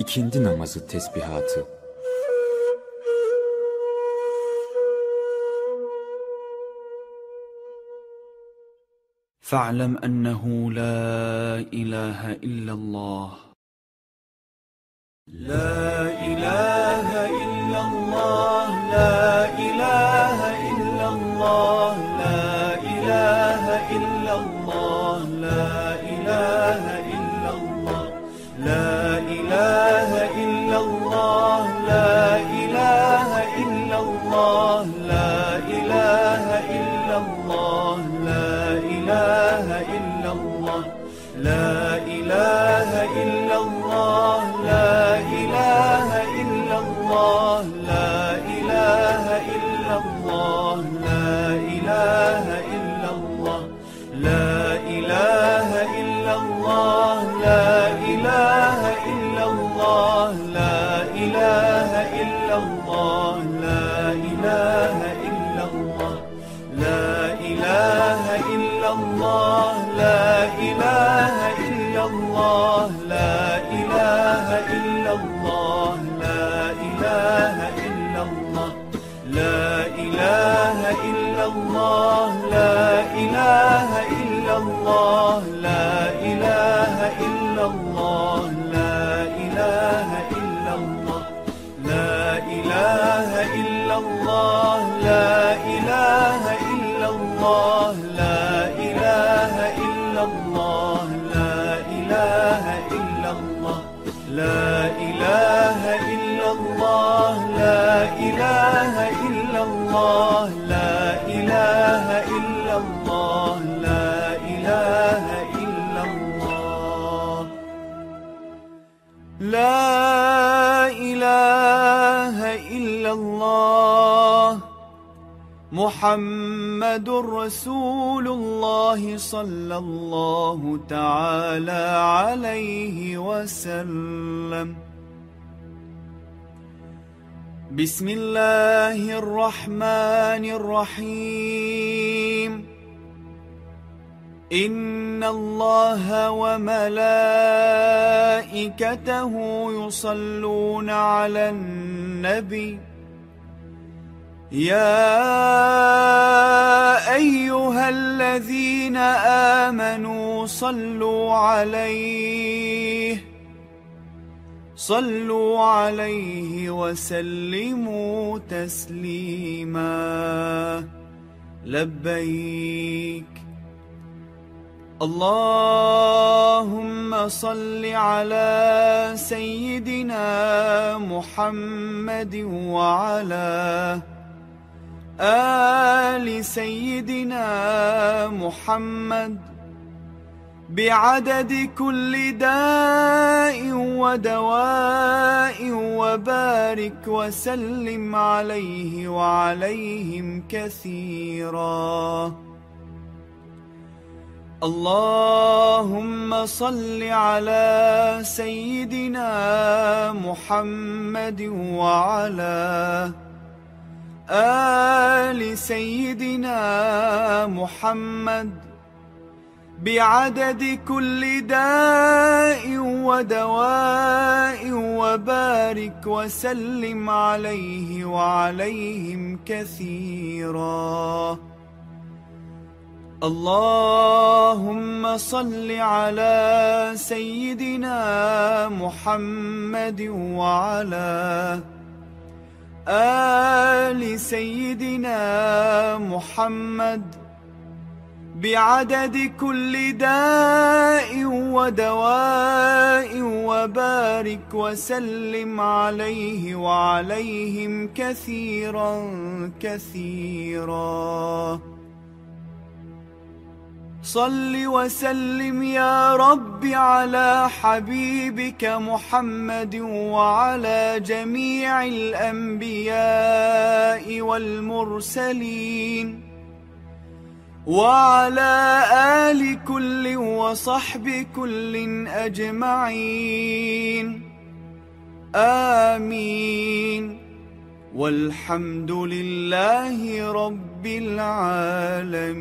İkindi namazı tesbihatı. فاعلم أنه لا إله إلا الله لا إله إلا الله لا إله إلا الله لا إله إلا الله لا love. محمد رسول الله صلى الله تعالى عليه وسلم. بسم الله الرحمن الرحيم. إن الله وملائكته يصلون على النبي. يا أيها الذين آمنوا صلوا عليه صلوا عليه وسلموا تسليما. لبيك. اللهم صل على سيدنا محمد وعلى آل سيدنا محمد بعدد كل داء ودواء وبارك وسلم عليه وعليهم كثيراً. اللهم صل على سيدنا محمد وعلى آل سيدنا محمد بعدد كل داء ودواء وبارك وسلم عليه وعليهم كثيراً. اللهم صل على سيدنا محمد وعلى آل سيدنا محمد بعدد كل داء ودواء وبارك وسلم عليه وعليهم كثيرا كثيرا. صل وسلم يا رب على حبيبك محمد وعلى جميع الأنبياء والمرسلين وعلى آل كل وصحب كل أجمعين. آمين. والحمد لله رب العالمين.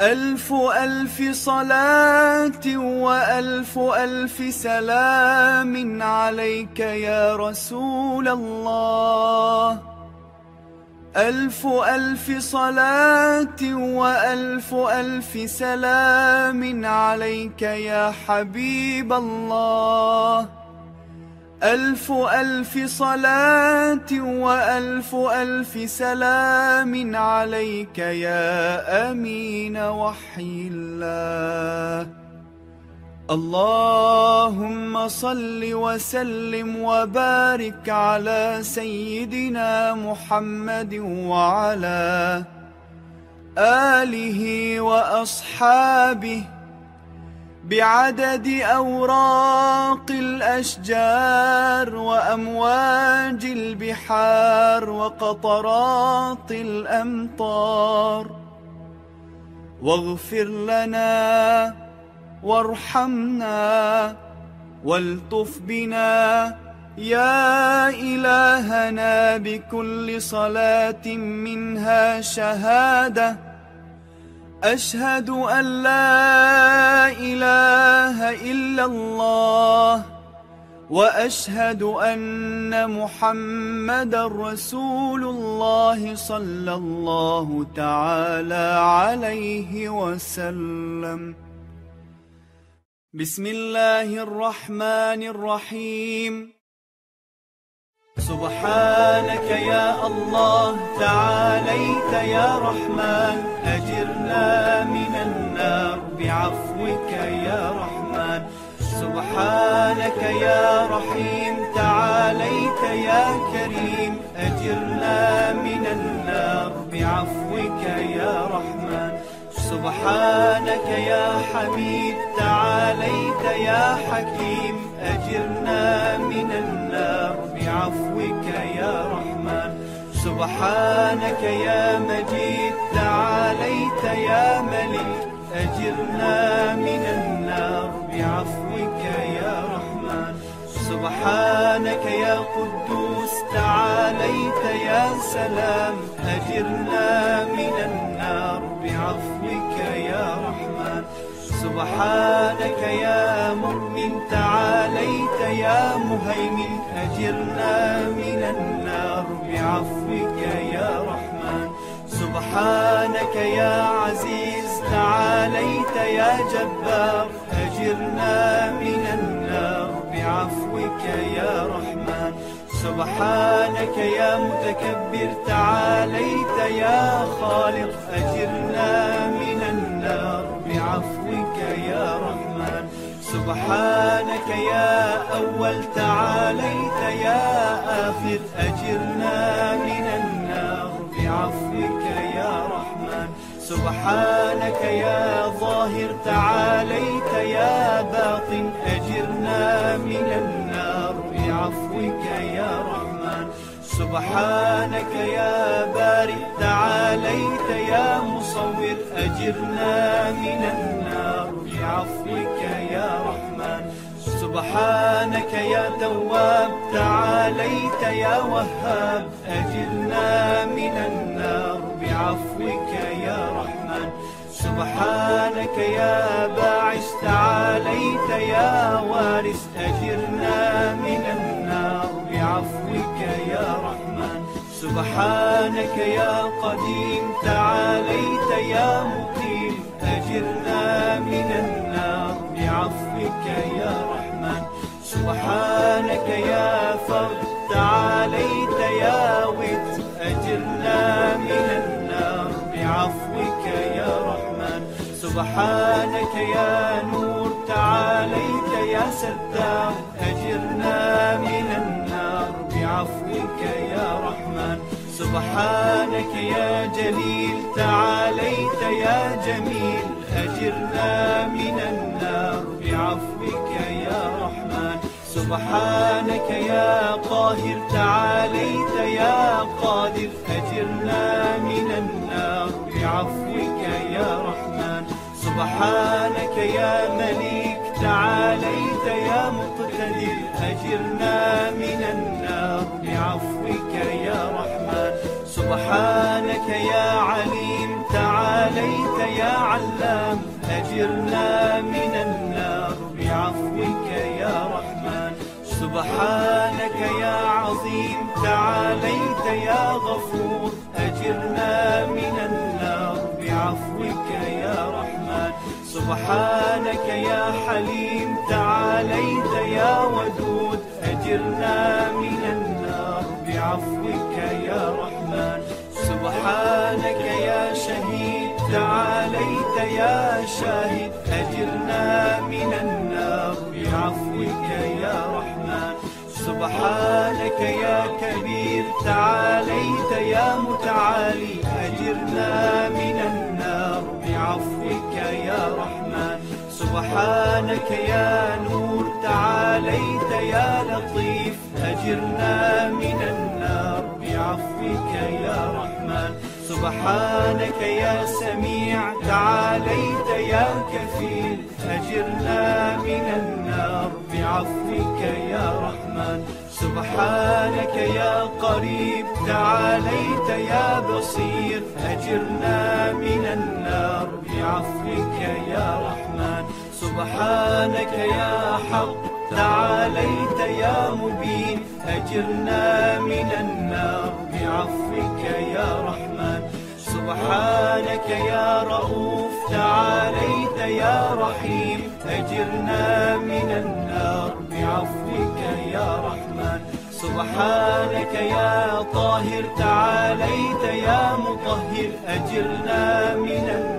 ألف ألف صلاة وألف ألف سلام عليك يا رسول الله. ألف ألف صلاة وألف ألف سلام عليك يا حبيب الله. ألف ألف صلاة وألف ألف سلام عليك يا أمين وحي الله. اللهم صل وسلم وبارك على سيدنا محمد وعلى آله وأصحابه بعدد أوراق الأشجار وأمواج البحار وقطرات الأمطار. واغفر لنا وارحمنا والطف بنا. يا إلهنا بكل صلاة منها شهادة. أشهد أن لا إله إلا الله وأشهد أن محمد رسول الله صلى الله تعالى عليه وسلم. بسم الله الرحمن الرحيم. سبحانك يا الله تعاليت يا رحمن أجرنا من النار بعفوك يا رحمن. سبحانك يا رحيم تعاليت يا كريم أجرنا من النار بعفوك يا رحمن. سبحانك يا حميد تعاليت يا حكيم أجرنا من النار بعفوك يا رحمن. سبحانك يا مجيد تعاليت يا ملك أجرنا من النار بعفوك يا رحمن. سبحانك يا قدوس تعاليت يا سلام. أجرنا من النار سبحانك يا مؤمن تعاليت يا مهيمن أجرنا من النار بعفوك يا رحمن. سبحانك يا عزيز تعاليت يا جبار أجرنا من النار بعفوك يا رحمن. سبحانك يا متكبر تعاليت يا خالق أجرنا من النار رحمن سبحانك يا أول تعاليت يا آخر أجرنا من النار بعفوك يا رحمن. سبحانك يا ظاهر تعاليت يا باطن أجرنا من النار بعفوك يا رحمن. سبحانك يا بارئ تعاليت يا مصور أجرنا من النار بعفوك يا رحمن. سبحانك يا تواب تعاليت يا وهاب. أجرنا من النار بعفوك يا رحمن. سبحانك يا باعث تعاليت يا وارث. أجرنا من النار بعفوك يا رحمن. سبحانك يا قديم تعاليت يا مقيم. من النار بعفوك يا رحمن. سبحانك يا فرد تعاليت يا ود. أجرنا من النار بعفوك يا رحمن. سبحانك يا نور تعاليت يا ستار أجرنا من النار بعفوك يا رحمن. سبحانك يا جليل تعاليت يا جميل. أجرنا من النار بعفوك يا رحمن. سبحانك يا قاهر تعاليت يا قادر. أجرنا من النار بعفوك يا رحمن. سبحانك يا مليك تعاليت يا مقتدر. أجرنا من النار بعفوك يا رحمن. سبحانك يا عليم تعاليت يا علام أجرنا من النار. بعفوك يا رحمن سبحانك يا عظيم. تعاليت يا غفور أجرنا من النار. بعفوك يا رحمن سبحانك يا حليم. تعاليت يا ودود أجرنا من النار. بعفوك يا رحمن سبحانك يا شهيد. تعاليت يا شاهد أجرنا من النار بعفوك يا رحمن. سبحانك يا كبير تعاليت يا متعالي أجرنا من النار بعفوك يا رحمن. سبحانك يا نور تعاليت يا لطيف أجرنا من سبحانك يا سميع تعاليت يا كفيل. أجرنا من النار بعفوك يا رحمن. سبحانك يا قريب تعاليت يا بصير. أجرنا من النار بعفوك يا رحمن. سبحانك يا حق تعاليت يا مبين أجرنا من النار. بعفوك يا رحمن. سبحانك يا رؤوف تعاليت يا رحيم. أجرنا من النار. بعفوك يا رحمن. سبحانك يا طاهر تعاليت يا مطهر. أجرنا من النار.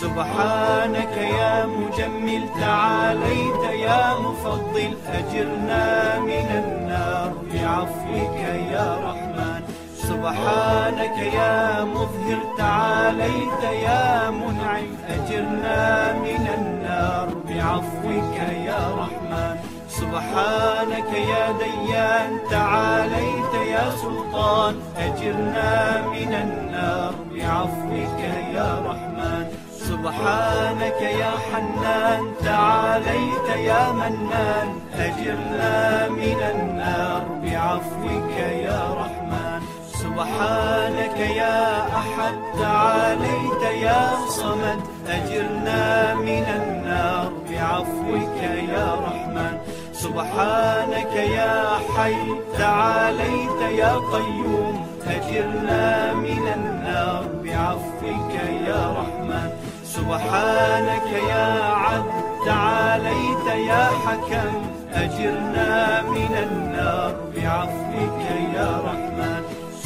سبحانك يا مجمل تعاليت يا مفضل أجرنا من النار بعفوك يا رحمن. سبحانك يا مظهر تعاليت يا منعم أجرنا من النار بعفوك يا رحمن. سبحانك يا ديان تعاليت يا سلطان أجرنا من النار بعفوك يا رحمن. سبحانك يا حنان تعاليت يا منان أجرنا من النار بعفوك يا رحمن. سبحانك يا أحد تعاليت يا صمد أجرنا من النار بعفوك يا رحمن. سبحانك يا حي تعاليت يا قيوم أجرنا من النار بعفوك يا رحمن. سبحانك يا عدل تعاليت يا حكم أجرنا من النار بعفوك يا رحمن.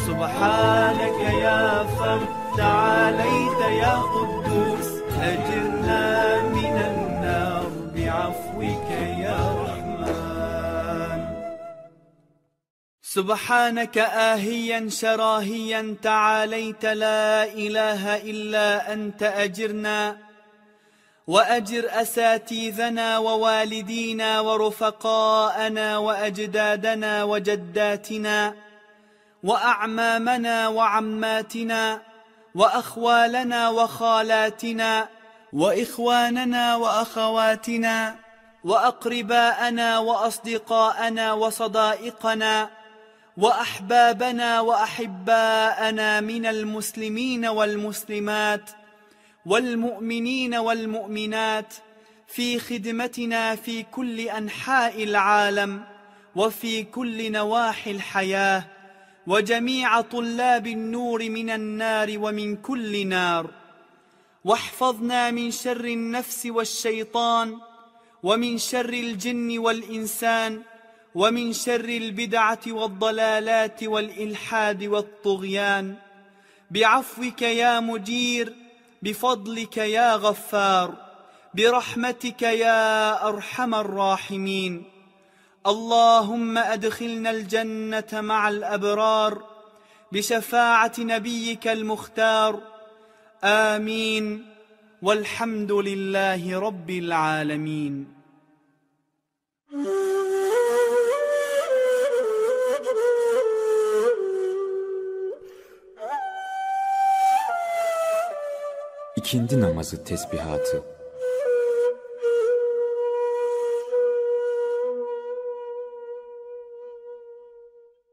سبحانك يا فرد تعاليت يا قدوس أجرنا سبحانك آهيا شراهيا تعاليت لا إله إلا أنت أجرنا وأجر أساتيذنا ووالدينا ورفقاءنا وأجدادنا وجداتنا وأعمامنا وعماتنا وأخوالنا وخالاتنا وإخواننا وأخواتنا وأقرباءنا وأصدقاءنا وصدائقنا وأحبابنا وأحباءنا من المسلمين والمسلمات والمؤمنين والمؤمنات في خدمتنا في كل أنحاء العالم وفي كل نواحي الحياة وجميع طلاب النور من النار ومن كل نار واحفظنا من شر النفس والشيطان ومن شر الجن والإنسان ومن شر البدعة والضلالات والإلحاد والطغيان. بعفوك يا مجير بفضلك يا غفار برحمتك يا أرحم الراحمين. اللهم أدخلنا الجنة مع الأبرار بشفاعة نبيك المختار. آمين. والحمد لله رب العالمين. İkindi namazı tesbihatı